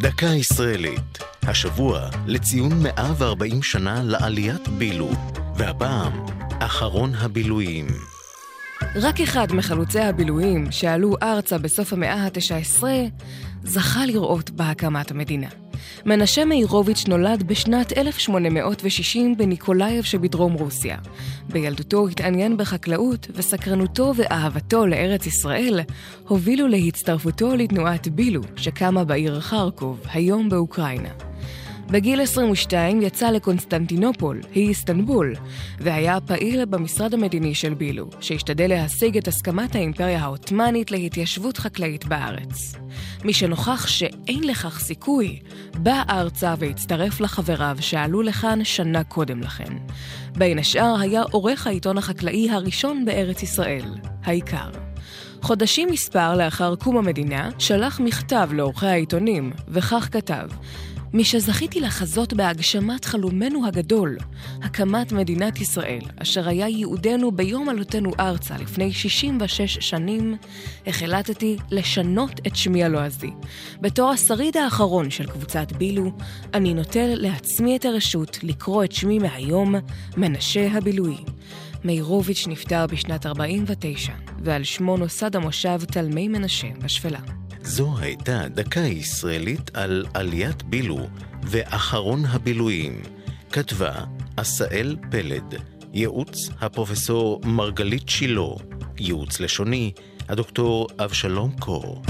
דקה ישראלית, השבוע לציון 140 שנה לעליית בילו, והפעם, אחרון הבילויים. רק אחד מחלוצי הבילויים שעלו ארצה בסוף המאה ה-19 זכה לראות בהקמת המדינה. מנשה מאירוביץ' נולד בשנת 1860 בניקולאייב שבדרום רוסיה. בילדותו התעניין בחקלאות, וסקרנותו ואהבתו לארץ ישראל הובילו להצטרפותו לתנועת בילו, שקמה בעיר חרקוב, היום באוקראינה. בגיל 22 יצא לקונסטנטינופול, היא איסטנבול, והיה פעיל במשרד המדיני של בילו, שהשתדל להשיג את הסכמת האימפריה העות'מאנית להתיישבות חקלאית בארץ. מי שנוכח שאין לכך סיכוי, בא ארצה והצטרף לחבריו שעלו לכאן שנה קודם לכן. בין השאר היה עורך העיתון החקלאי הראשון בארץ ישראל, העיקר. חודשים מספר לאחר קום המדינה, שלח מכתב לעורכי העיתונים, וכך כתב: משזכיתי לחזות בהגשמת חלומנו הגדול, הקמת מדינת ישראל, אשר היה ייעודנו ביום עלותנו ארצה לפני 66 שנים, החלטתי לשנות את שמי הלועזי. בתור השריד האחרון של קבוצת בילו, אני נוטל לעצמי את הרשות לקרוא את שמי מהיום מנשה הבילוי. מאירוביץ' נפטר בשנת 49, ועל שמו נוסד המושב תלמי מנשה בשפלה. זו הייתה דקה ישראלית על עליית בילו ואחרון הבילויים. כתבה עשאל פלד, ייעוץ הפרופסור מרגלית שילה, ייעוץ לשוני הדוקטור אבשלום קור.